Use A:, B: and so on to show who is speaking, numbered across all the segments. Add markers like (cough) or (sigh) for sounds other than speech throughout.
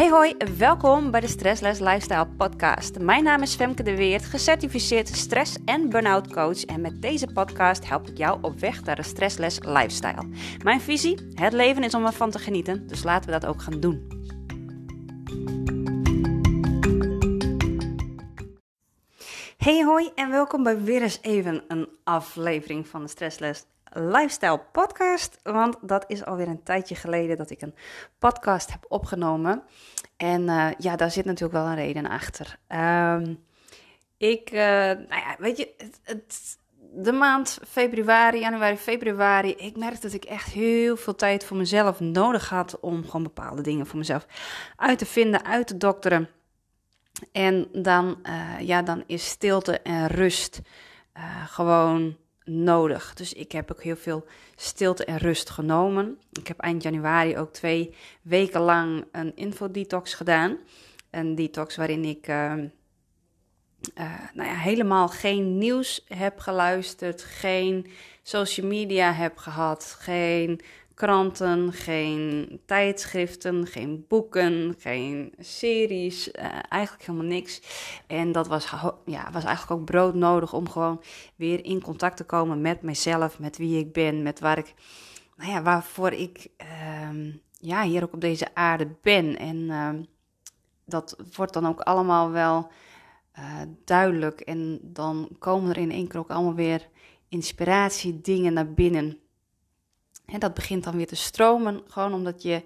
A: Hey hoi, welkom bij de Stressless Lifestyle podcast. Mijn naam is Femke de Weert, gecertificeerd stress- en burn-out coach en met deze podcast help ik jou op weg naar een stressless lifestyle. Mijn visie, het leven is om ervan te genieten, dus laten we dat ook gaan doen. Hey hoi en welkom bij weer eens even een aflevering van de Stressless Lifestyle podcast. Want dat is alweer een tijdje geleden dat ik een podcast heb opgenomen. En uh, ja, daar zit natuurlijk wel een reden achter. Um, ik, uh, nou ja, weet je, het, de maand februari, januari, februari, ik merkte dat ik echt heel veel tijd voor mezelf nodig had om gewoon bepaalde dingen voor mezelf uit te vinden, uit te dokteren. En dan, uh, ja, dan is stilte en rust gewoon nodig. Dus ik heb ook heel veel stilte en rust genomen. Ik heb eind januari ook twee weken lang een infodetox gedaan. Een detox waarin ik uh, uh, nou ja, helemaal geen nieuws heb geluisterd, geen social media heb gehad, geen kranten, geen tijdschriften, geen boeken, geen series, uh, eigenlijk helemaal niks. En dat was, ja, was eigenlijk ook broodnodig om gewoon weer in contact te komen met mezelf, met wie ik ben, met waar ik, nou ja, waarvoor ik uh, ja, hier ook op deze aarde ben. En uh, dat wordt dan ook allemaal wel uh, duidelijk. En dan komen er in één keer ook allemaal weer inspiratie, dingen naar binnen. En dat begint dan weer te stromen, gewoon omdat je,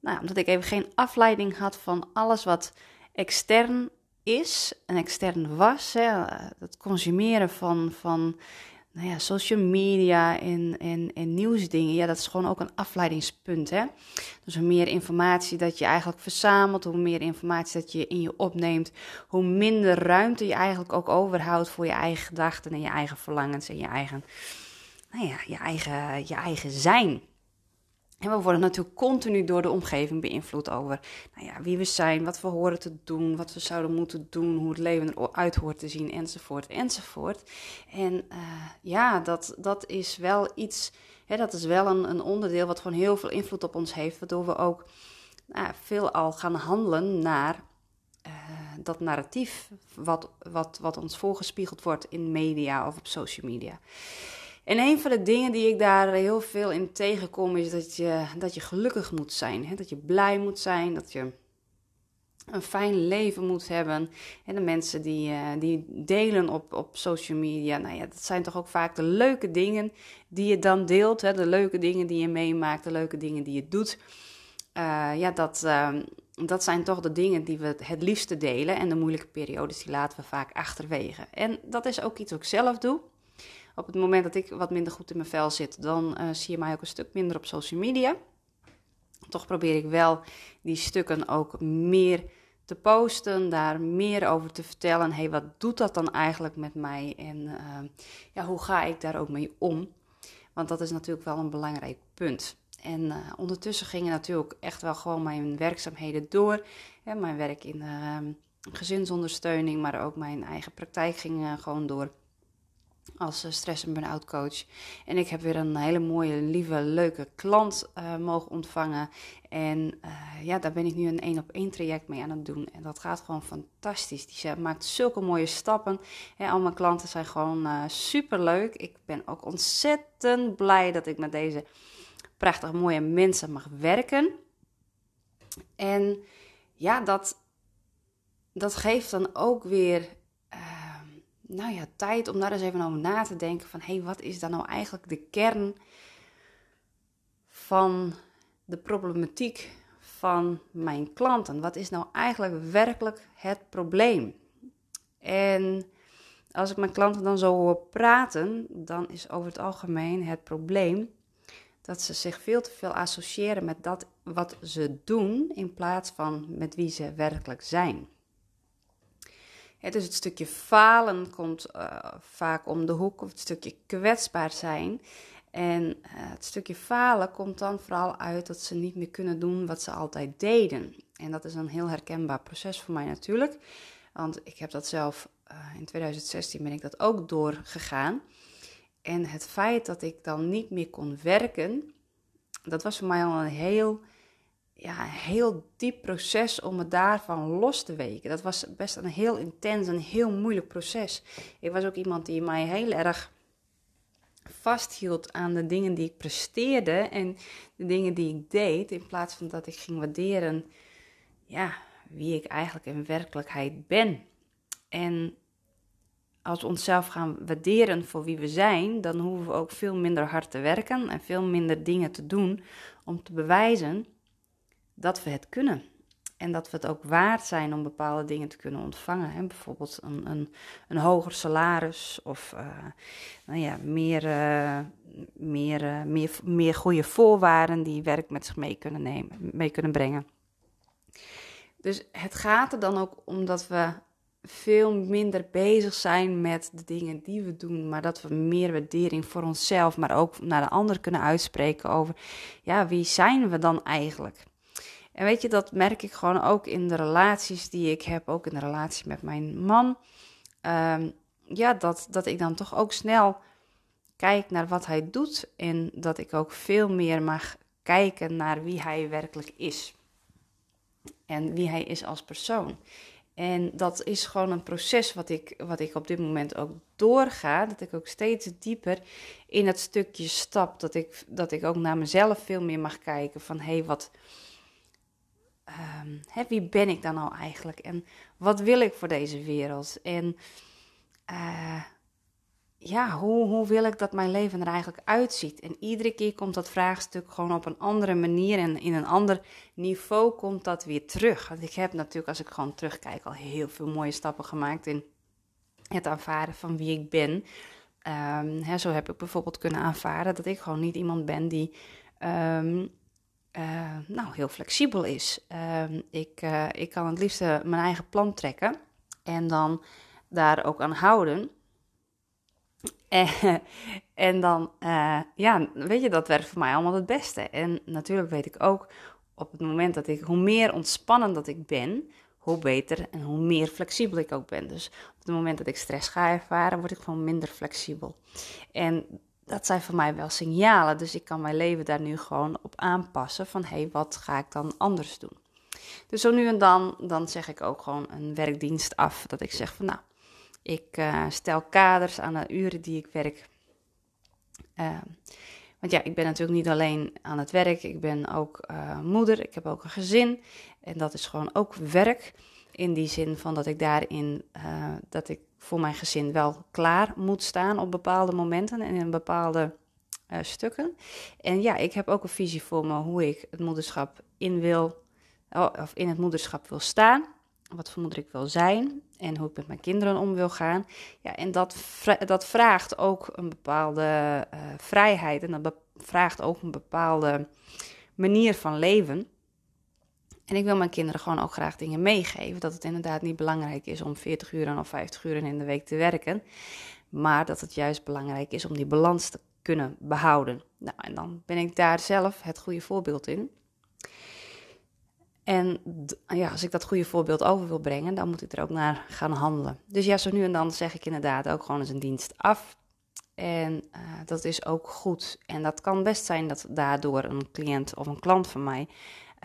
A: nou, omdat ik even geen afleiding had van alles wat extern is en extern was. Hè, het consumeren van, van nou ja, social media en, en, en nieuwsdingen, ja, dat is gewoon ook een afleidingspunt. Hè? Dus hoe meer informatie dat je eigenlijk verzamelt, hoe meer informatie dat je in je opneemt, hoe minder ruimte je eigenlijk ook overhoudt voor je eigen gedachten en je eigen verlangens en je eigen nou ja, je, eigen, je eigen zijn. En we worden natuurlijk continu door de omgeving beïnvloed over nou ja, wie we zijn, wat we horen te doen, wat we zouden moeten doen, hoe het leven eruit hoort te zien, enzovoort, enzovoort. En uh, ja, dat, dat is wel iets, hè, dat is wel een, een onderdeel wat gewoon heel veel invloed op ons heeft, waardoor we ook nou, veel al gaan handelen naar uh, dat narratief wat, wat, wat ons voorgespiegeld wordt in media of op social media. En een van de dingen die ik daar heel veel in tegenkom is dat je, dat je gelukkig moet zijn. Hè? Dat je blij moet zijn, dat je een fijn leven moet hebben. En de mensen die, uh, die delen op, op social media, nou ja, dat zijn toch ook vaak de leuke dingen die je dan deelt. Hè? De leuke dingen die je meemaakt, de leuke dingen die je doet. Uh, ja, dat, uh, dat zijn toch de dingen die we het liefste delen. En de moeilijke periodes, die laten we vaak achterwege. En dat is ook iets wat ik zelf doe. Op het moment dat ik wat minder goed in mijn vel zit, dan uh, zie je mij ook een stuk minder op social media. Toch probeer ik wel die stukken ook meer te posten, daar meer over te vertellen. hey, wat doet dat dan eigenlijk met mij en uh, ja, hoe ga ik daar ook mee om? Want dat is natuurlijk wel een belangrijk punt. En uh, ondertussen gingen natuurlijk echt wel gewoon mijn werkzaamheden door. Ja, mijn werk in gezinsondersteuning, maar ook mijn eigen praktijk ging gewoon door als eh, stress- en burn-out coach. En ik heb weer een hele mooie, lieve, leuke klant uh, mogen ontvangen. En uh, ja, daar ben ik nu een één op één traject mee aan het doen. En dat gaat gewoon fantastisch. Die maakt zulke mooie stappen. En al mijn klanten zijn gewoon uh, super leuk. Ik ben ook ontzettend blij dat ik met deze prachtig mooie mensen mag werken. En ja, dat, dat geeft dan ook weer nou ja, tijd om daar eens even over na te denken van hé, hey, wat is dan nou eigenlijk de kern van de problematiek van mijn klanten? Wat is nou eigenlijk werkelijk het probleem? En als ik mijn klanten dan zo hoor praten, dan is over het algemeen het probleem dat ze zich veel te veel associëren met dat wat ze doen in plaats van met wie ze werkelijk zijn dus het stukje falen komt uh, vaak om de hoek, of het stukje kwetsbaar zijn. En uh, het stukje falen komt dan vooral uit dat ze niet meer kunnen doen wat ze altijd deden. En dat is een heel herkenbaar proces voor mij natuurlijk. Want ik heb dat zelf, uh, in 2016 ben ik dat ook doorgegaan. En het feit dat ik dan niet meer kon werken, dat was voor mij al een heel ja, een heel diep proces om me daarvan los te weken. Dat was best een heel intens en heel moeilijk proces. Ik was ook iemand die mij heel erg vasthield aan de dingen die ik presteerde en de dingen die ik deed, in plaats van dat ik ging waarderen ja, wie ik eigenlijk in werkelijkheid ben. En als we onszelf gaan waarderen voor wie we zijn, dan hoeven we ook veel minder hard te werken en veel minder dingen te doen om te bewijzen dat we het kunnen. En dat we het ook waard zijn om bepaalde dingen te kunnen ontvangen. Hè? Bijvoorbeeld een, een, een hoger salaris of uh, nou ja, meer, uh, meer, uh, meer, meer goede voorwaarden die werk met zich mee kunnen, nemen, mee kunnen brengen. Dus het gaat er dan ook om dat we veel minder bezig zijn met de dingen die we doen, maar dat we meer waardering voor onszelf, maar ook naar de ander kunnen uitspreken over, ja, wie zijn we dan eigenlijk? En weet je, dat merk ik gewoon ook in de relaties die ik heb, ook in de relatie met mijn man. Um, ja, dat, dat ik dan toch ook snel kijk naar wat hij doet en dat ik ook veel meer mag kijken naar wie hij werkelijk is. En wie hij is als persoon. En dat is gewoon een proces wat ik, wat ik op dit moment ook doorga. Dat ik ook steeds dieper in het stukje stap. Dat ik, dat ik ook naar mezelf veel meer mag kijken. Van hé, hey, wat, um, hè, wie ben ik dan nou eigenlijk? En wat wil ik voor deze wereld? En uh, ja, hoe, hoe wil ik dat mijn leven er eigenlijk uitziet? En iedere keer komt dat vraagstuk gewoon op een andere manier en in een ander niveau komt dat weer terug. Want ik heb natuurlijk, als ik gewoon terugkijk, al heel veel mooie stappen gemaakt in het aanvaarden van wie ik ben. Um, hè, zo heb ik bijvoorbeeld kunnen aanvaarden dat ik gewoon niet iemand ben die um, uh, nou, heel flexibel is. Uh, ik, uh, ik kan het liefst mijn eigen plan trekken en dan daar ook aan houden. (laughs) En, en dan, ja, weet je, dat werkt voor mij allemaal het beste. En natuurlijk weet ik ook op het moment dat ik, hoe meer ontspannen dat ik ben, hoe beter en hoe meer flexibel ik ook ben. Dus op het moment dat ik stress ga ervaren, word ik gewoon minder flexibel. En dat zijn voor mij wel signalen. Dus ik kan mijn leven daar nu gewoon op aanpassen. Van hé, hey, wat ga ik dan anders doen? Dus zo nu en dan, dan zeg ik ook gewoon een werkdienst af. Dat ik zeg van nou, ik uh, stel kaders aan de uren die ik werk. Uh, want ja, ik ben natuurlijk niet alleen aan het werk. Ik ben ook uh, moeder. Ik heb ook een gezin. En dat is gewoon ook werk. In die zin van dat ik daarin, dat ik voor mijn gezin wel klaar moet staan op bepaalde momenten en in bepaalde uh, stukken. En ja, ik heb ook een visie voor me hoe ik het moederschap in wil, oh, of in het moederschap wil staan. Wat voor moeder ik wil zijn en hoe ik met mijn kinderen om wil gaan. Ja, en dat, dat vraagt ook een bepaalde uh, vrijheid en dat vraagt ook een bepaalde manier van leven. En ik wil mijn kinderen gewoon ook graag dingen meegeven. Dat het inderdaad niet belangrijk is om 40 uur of 50 uur in de week te werken. Maar dat het juist belangrijk is om die balans te kunnen behouden. Nou, en dan ben ik daar zelf het goede voorbeeld in. En ja, als ik dat goede voorbeeld over wil brengen, dan moet ik er ook naar gaan handelen. Dus ja, zo nu en dan zeg ik inderdaad ook gewoon eens een dienst af. En uh, dat is ook goed. En dat kan best zijn dat daardoor een cliënt of een klant van mij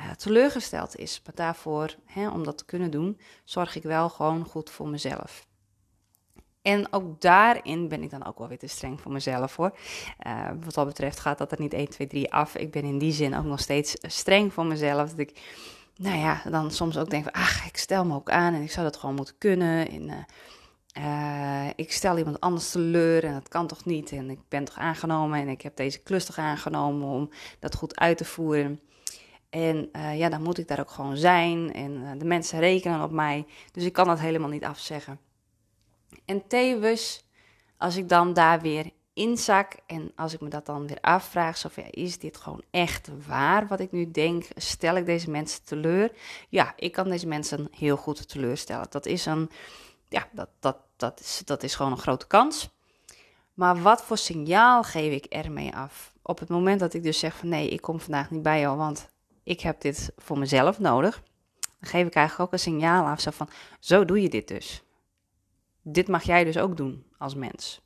A: uh, teleurgesteld is. Maar daarvoor, hè, om dat te kunnen doen, zorg ik wel gewoon goed voor mezelf. En ook daarin ben ik dan ook wel weer te streng voor mezelf hoor. Uh, wat dat betreft gaat dat er niet 1, 2, 3 af. Ik ben in die zin ook nog steeds streng voor mezelf. Dat ik, nou ja, dan soms ook denk van, ach, ik stel me ook aan en ik zou dat gewoon moeten kunnen. En, uh, ik stel iemand anders teleur en dat kan toch niet. En ik ben toch aangenomen en ik heb deze klus toch aangenomen om dat goed uit te voeren. En uh, ja, dan moet ik daar ook gewoon zijn. En uh, de mensen rekenen op mij. Dus ik kan dat helemaal niet afzeggen. En tevens, als ik dan daar weer inzak en als ik me dat dan weer afvraag, zo ja, is dit gewoon echt waar wat ik nu denk? Stel ik deze mensen teleur? Ja, ik kan deze mensen heel goed teleurstellen. Dat is een, ja, dat, dat, dat, is, dat is gewoon een grote kans. Maar wat voor signaal geef ik ermee af? Op het moment dat ik dus zeg van nee, ik kom vandaag niet bij jou, want ik heb dit voor mezelf nodig, dan geef ik eigenlijk ook een signaal af, zo van, zo doe je dit dus. Dit mag jij dus ook doen als mens.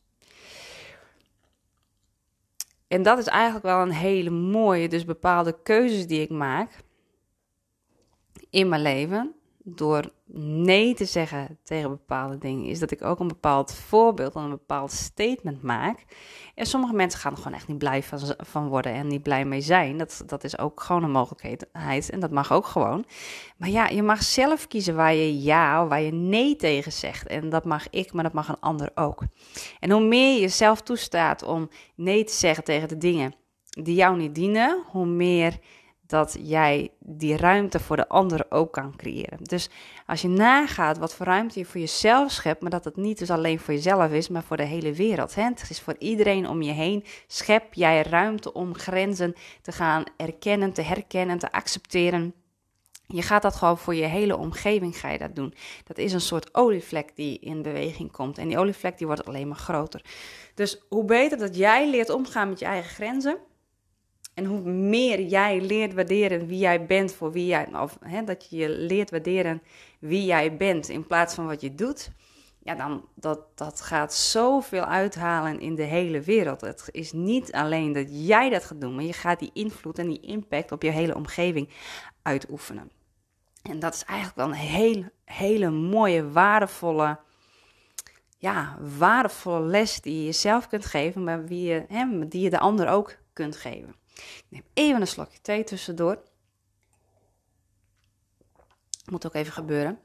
A: En dat is eigenlijk wel een hele mooie, dus bepaalde keuzes die ik maak. in mijn leven door nee te zeggen tegen bepaalde dingen, is dat ik ook een bepaald voorbeeld, een bepaald statement maak. En sommige mensen gaan er gewoon echt niet blij van, worden en niet blij mee zijn. Dat, dat is ook gewoon een mogelijkheid en dat mag ook gewoon. Maar ja, je mag zelf kiezen waar je ja of waar je nee tegen zegt. En dat mag ik, maar dat mag een ander ook. En hoe meer je jezelf toestaat om nee te zeggen tegen de dingen die jou niet dienen, hoe meer dat jij die ruimte voor de ander ook kan creëren. Dus als je nagaat wat voor ruimte je voor jezelf schept, maar dat het niet dus alleen voor jezelf is, maar voor de hele wereld. Hè? Het is voor iedereen om je heen. Schep jij ruimte om grenzen te gaan erkennen, te herkennen, te accepteren. Je gaat dat gewoon voor je hele omgeving ga je dat doen. Dat is een soort olievlek die in beweging komt. En die olievlek die wordt alleen maar groter. Dus hoe beter dat jij leert omgaan met je eigen grenzen, en hoe meer jij leert waarderen wie jij bent voor wie jij, of hè, dat je leert waarderen wie jij bent in plaats van wat je doet, ja, dan dat, dat gaat zoveel uithalen in de hele wereld. Het is niet alleen dat jij dat gaat doen, maar je gaat die invloed en die impact op je hele omgeving uitoefenen. En dat is eigenlijk wel een hele, hele mooie, waardevolle, ja, waardevolle les die je jezelf kunt geven, maar wie je, hè, die je de ander ook kunt geven. Ik neem even een slokje thee tussendoor. Moet ook even gebeuren.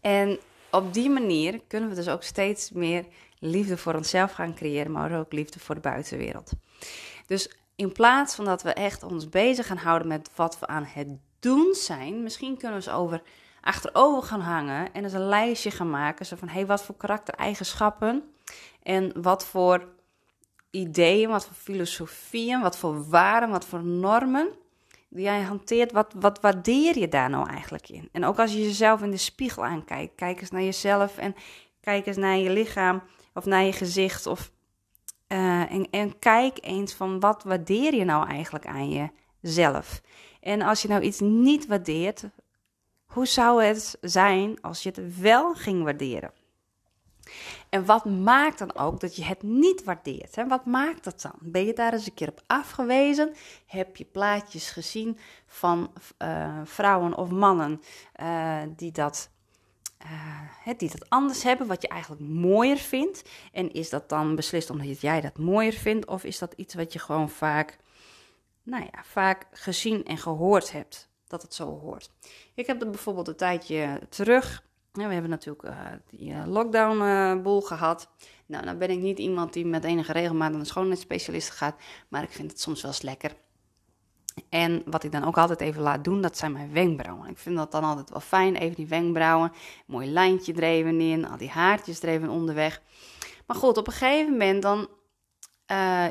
A: En op die manier kunnen we dus ook steeds meer liefde voor onszelf gaan creëren, maar ook liefde voor de buitenwereld. Dus in plaats van dat we echt ons bezig gaan houden met wat we aan het doen zijn, misschien kunnen we eens over achterover gaan hangen en eens een lijstje gaan maken. Zo van, hé, hey, wat voor karaktereigenschappen en wat voor ideeën, wat voor filosofieën, wat voor waarden, wat voor normen die jij hanteert, wat, wat waardeer je daar nou eigenlijk in? En ook als je jezelf in de spiegel aankijkt, kijk eens naar jezelf en kijk eens naar je lichaam of naar je gezicht. Of, uh, en, en kijk eens van wat waardeer je nou eigenlijk aan jezelf? En als je nou iets niet waardeert, hoe zou het zijn als je het wel ging waarderen? En wat maakt dan ook dat je het niet waardeert? Hè? Wat maakt dat dan? Ben je daar eens een keer op afgewezen? Heb je plaatjes gezien van uh, vrouwen of mannen uh, die dat uh, die dat anders hebben, wat je eigenlijk mooier vindt. En is dat dan beslist omdat jij dat mooier vindt, of is dat iets wat je gewoon vaak, nou ja, vaak gezien en gehoord hebt, dat het zo hoort? Ik heb er bijvoorbeeld een tijdje terug we hebben natuurlijk uh, die uh, lockdown-boel gehad. Nou, dan ben ik niet iemand die met enige regelmaat naar een schoonheidsspecialist gaat. Maar ik vind het soms wel eens lekker. En wat ik dan ook altijd even laat doen, dat zijn mijn wenkbrauwen. Ik vind dat dan altijd wel fijn, even die wenkbrauwen. Mooi lijntje er even in, al die haartjes er even onderweg. Maar goed, op een gegeven moment dan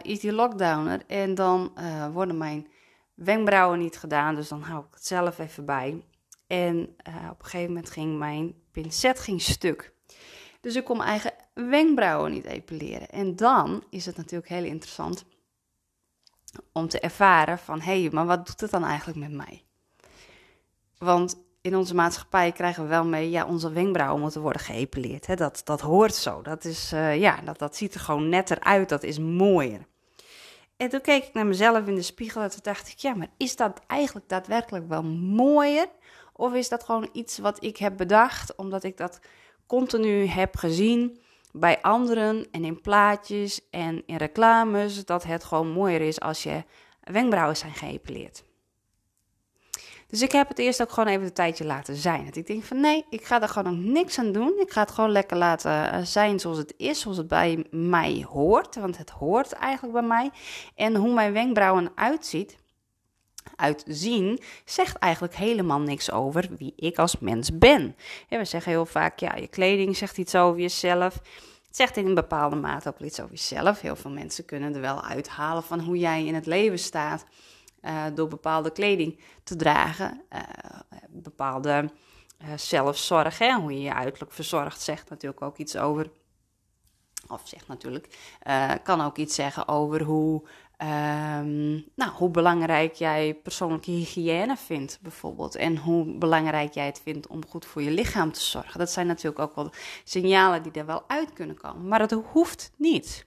A: is die lockdowner en dan worden mijn wenkbrauwen niet gedaan. Dus dan hou ik het zelf even bij. En op een gegeven moment ging mijn pincet ging stuk. Dus ik kon mijn eigen wenkbrauwen niet epileren. En dan is het natuurlijk heel interessant om te ervaren van... hé, hey, maar wat doet het dan eigenlijk met mij? Want in onze maatschappij krijgen we wel mee... ja, onze wenkbrauwen moeten worden geëpileerd. Hè? Dat, dat hoort zo. Dat, is, uh, ja, dat, dat ziet er gewoon netter uit. Dat is mooier. En toen keek ik naar mezelf in de spiegel en toen dacht ik... ja, maar is dat eigenlijk daadwerkelijk wel mooier... Of is dat gewoon iets wat ik heb bedacht omdat ik dat continu heb gezien bij anderen en in plaatjes en in reclames, dat het gewoon mooier is als je wenkbrauwen zijn geëpileerd. Dus ik heb het eerst ook gewoon even een tijdje laten zijn. Dat ik denk van nee, ik ga er gewoon nog niks aan doen. Ik ga het gewoon lekker laten eh, zijn zoals het is, zoals het bij mij hoort. Want het hoort eigenlijk bij mij. En hoe mijn wenkbrauwen uitziet, uitzien, zegt eigenlijk helemaal niks over wie ik als mens ben. we zeggen heel vaak, ja, je kleding zegt iets over jezelf. Het zegt in een bepaalde mate ook iets over jezelf. Heel veel mensen kunnen er wel uithalen van hoe jij in het leven staat. Uh, door bepaalde kleding te dragen, uh, bepaalde uh, zelfzorg, hè, hoe je je uiterlijk verzorgt, zegt natuurlijk ook iets over. Of zegt natuurlijk, kan ook iets zeggen over hoe Um, nou, hoe belangrijk jij persoonlijke hygiëne vindt, bijvoorbeeld. En hoe belangrijk jij het vindt om goed voor je lichaam te zorgen. Dat zijn natuurlijk ook wel signalen die er wel uit kunnen komen. Maar dat hoeft niet.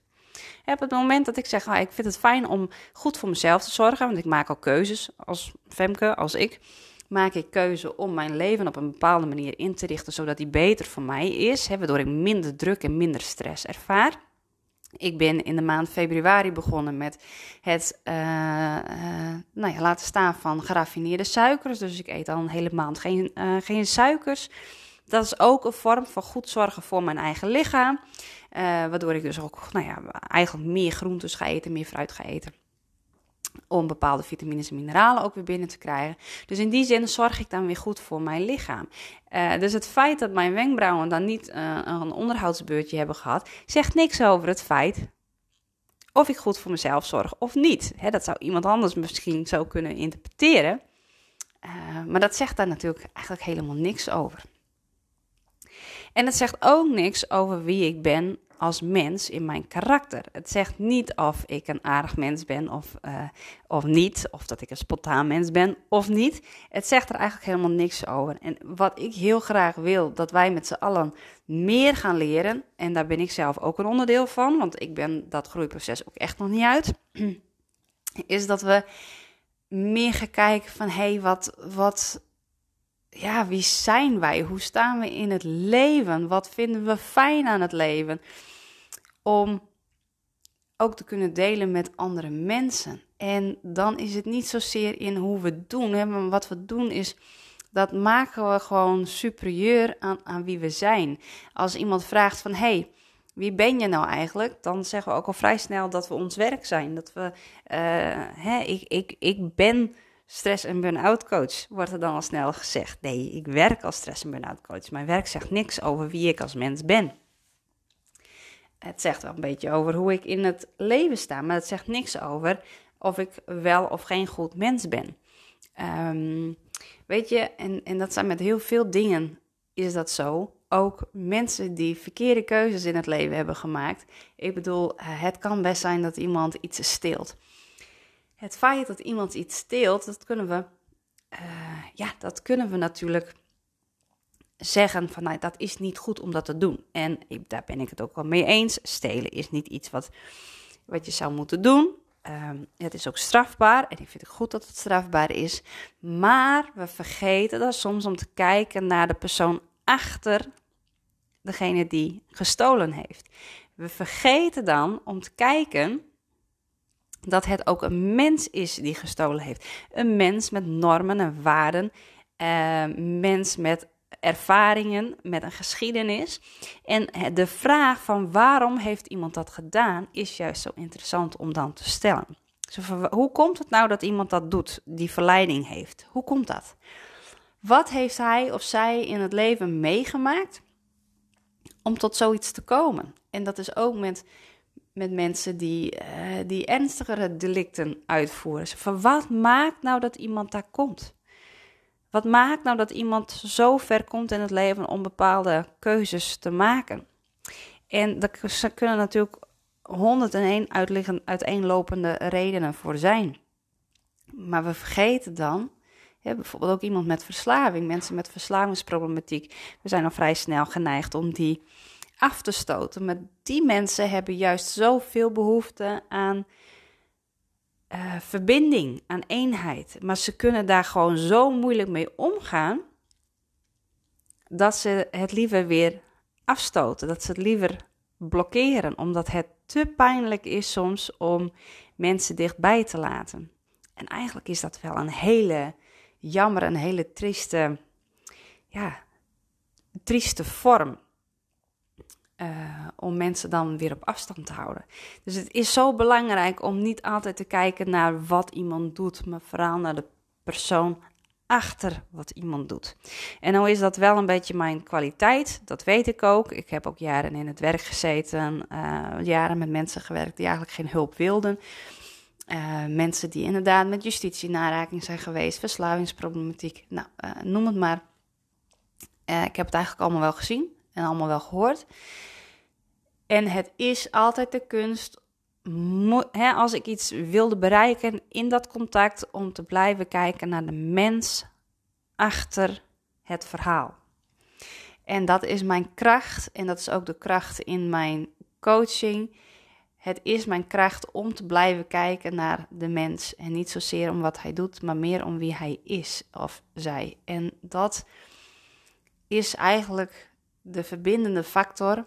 A: Op het moment dat ik zeg, ah, ik vind het fijn om goed voor mezelf te zorgen, want ik maak al keuzes als Femke, als ik, maak ik keuze om mijn leven op een bepaalde manier in te richten, zodat die beter voor mij is, waardoor ik minder druk en minder stress ervaar. Ik ben in de maand februari begonnen met het uh, uh, nou ja, laten staan van geraffineerde suikers. Dus ik eet al een hele maand geen, uh, geen suikers. Dat is ook een vorm van goed zorgen voor mijn eigen lichaam. waardoor ik dus ook nou ja, eigenlijk meer groentes ga eten, meer fruit ga eten om bepaalde vitamines en mineralen ook weer binnen te krijgen. Dus in die zin zorg ik dan weer goed voor mijn lichaam. Uh, dus het feit dat mijn wenkbrauwen dan niet uh, een onderhoudsbeurtje hebben gehad, zegt niks over het feit of ik goed voor mezelf zorg of niet. Dat zou iemand anders misschien zo kunnen interpreteren. Uh, maar dat zegt daar natuurlijk eigenlijk helemaal niks over. En het zegt ook niks over wie ik ben als mens in mijn karakter. Het zegt niet of ik een aardig mens ben of, uh, of niet, of dat ik een spontaan mens ben of niet. Het zegt er eigenlijk helemaal niks over. En wat ik heel graag wil, dat wij met z'n allen meer gaan leren, en daar ben ik zelf ook een onderdeel van, want ik ben dat groeiproces ook echt nog niet uit, (clears throat) is dat we meer gaan kijken van, hé, hey, wat, wat, ja, wie zijn wij? Hoe staan we in het leven? Wat vinden we fijn aan het leven? Om ook te kunnen delen met andere mensen. En dan is het niet zozeer in hoe we het doen. Hè? Maar wat we doen is, dat maken we gewoon superieur aan, aan wie we zijn. Als iemand vraagt van, hey, wie ben je nou eigenlijk? Dan zeggen we ook al vrij snel dat we ons werk zijn. Dat we, uh, hè, ik, ik, ik ben stress- en burn-out coach, wordt er dan al snel gezegd. Nee, ik werk als stress- en burn-out coach. Mijn werk zegt niks over wie ik als mens ben. Het zegt wel een beetje over hoe ik in het leven sta, maar het zegt niks over of ik wel of geen goed mens ben. Um, weet je, en, en dat zijn met heel veel dingen is dat zo. Ook mensen die verkeerde keuzes in het leven hebben gemaakt. Ik bedoel, het kan best zijn dat iemand iets steelt het feit dat iemand iets steelt, dat kunnen we, uh, ja, dat kunnen we natuurlijk zeggen van nou, dat is niet goed om dat te doen. En daar ben ik het ook wel mee eens. Stelen is niet iets wat, wat je zou moeten doen. Um, het is ook strafbaar en ik vind het goed dat het strafbaar is. Maar we vergeten dan soms om te kijken naar de persoon achter degene die gestolen heeft. We vergeten dan om te kijken dat het ook een mens is die gestolen heeft. Een mens met normen en waarden, uh, mens met ervaringen, met een geschiedenis. En de vraag van waarom heeft iemand dat gedaan, is juist zo interessant om dan te stellen. hoe komt het nou dat iemand dat doet, die verleiding heeft? Hoe komt dat? Wat heeft hij of zij in het leven meegemaakt om tot zoiets te komen? En dat is ook met met mensen die, uh, die ernstigere delicten uitvoeren. Van wat maakt nou dat iemand daar komt? Wat maakt nou dat iemand zo ver komt in het leven om bepaalde keuzes te maken? En er kunnen natuurlijk 101 uitliggen, uiteenlopende redenen voor zijn. Maar we vergeten dan, bijvoorbeeld ook iemand met verslaving, mensen met verslavingsproblematiek. We zijn al vrij snel geneigd om die af te stoten. Maar die mensen hebben juist zoveel behoefte aan uh, verbinding, aan eenheid. Maar ze kunnen daar gewoon zo moeilijk mee omgaan dat ze het liever weer afstoten, dat ze het liever blokkeren, omdat het te pijnlijk is soms om mensen dichtbij te laten. En eigenlijk is dat wel een hele jammer, een hele trieste, ja, trieste vorm uh, om mensen dan weer op afstand te houden. Dus het is zo belangrijk om niet altijd te kijken naar wat iemand doet, maar vooral naar de persoon achter wat iemand doet. En nou is dat wel een beetje mijn kwaliteit, dat weet ik ook. Ik heb ook jaren in het werk gezeten, uh, jaren met mensen gewerkt die eigenlijk geen hulp wilden. Uh, mensen die inderdaad met justitie in aanraking zijn geweest, verslavingsproblematiek, nou, noem het maar. ik heb het eigenlijk allemaal wel gezien en allemaal wel gehoord. En het is altijd de kunst, hè, als ik iets wilde bereiken in dat contact, om te blijven kijken naar de mens achter het verhaal. En dat is mijn kracht en dat is ook de kracht in mijn coaching. het is mijn kracht om te blijven kijken naar de mens. En niet zozeer om wat hij doet, maar meer om wie hij is of zij. En dat is eigenlijk de verbindende factor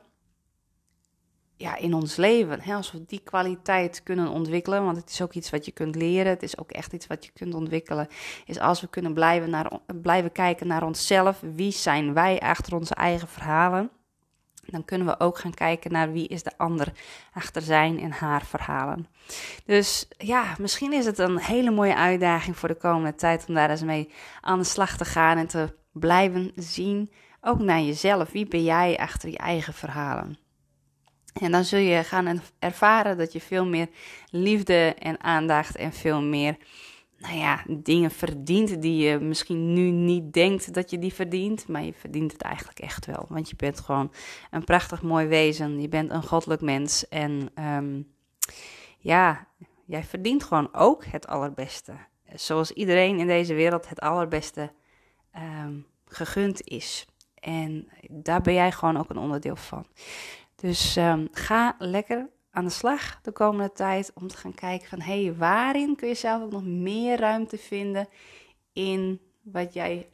A: ja, in ons leven. Hè? Als we die kwaliteit kunnen ontwikkelen, want het is ook iets wat je kunt leren, het is ook echt iets wat je kunt ontwikkelen, is als we kunnen blijven, naar, blijven kijken naar onszelf. Wie zijn wij achter onze eigen verhalen? Dan kunnen we ook gaan kijken naar wie is de ander achter zijn en haar verhalen. Dus ja, misschien is het een hele mooie uitdaging voor de komende tijd om daar eens mee aan de slag te gaan en te blijven zien, ook naar jezelf. Wie ben jij achter je eigen verhalen? En dan zul je gaan ervaren dat je veel meer liefde en aandacht en veel meer, nou ja, dingen verdient die je misschien nu niet denkt dat je die verdient. Maar je verdient het eigenlijk echt wel. Want je bent gewoon een prachtig mooi wezen. Je bent een goddelijk mens. En ehm, ja, jij verdient gewoon ook het allerbeste. Zoals iedereen in deze wereld het allerbeste ehm, gegund is. En daar ben jij gewoon ook een onderdeel van. Dus um, ga lekker aan de slag de komende tijd om te gaan kijken van hé, hey, waarin kun je zelf ook nog meer ruimte vinden in wat jij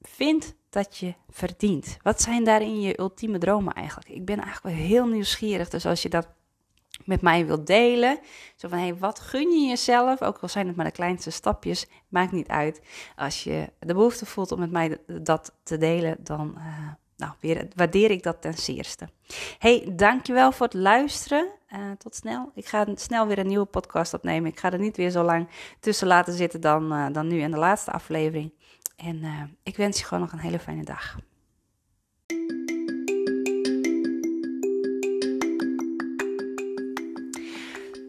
A: vindt dat je verdient. Wat zijn daarin je ultieme dromen eigenlijk? Ik ben eigenlijk wel heel nieuwsgierig. Dus als je dat met mij wilt delen, zo van hé, hey, wat gun je jezelf? Ook al zijn het maar de kleinste stapjes, maakt niet uit. Als je de behoefte voelt om met mij dat te delen, dan uh, nou, weer waardeer ik dat ten zeerste. Hey, dankjewel voor het luisteren. Uh, tot snel. Ik ga snel weer een nieuwe podcast opnemen. Ik ga er niet weer zo lang tussen laten zitten dan, uh, dan nu in de laatste aflevering. En ik wens je gewoon nog een hele fijne dag.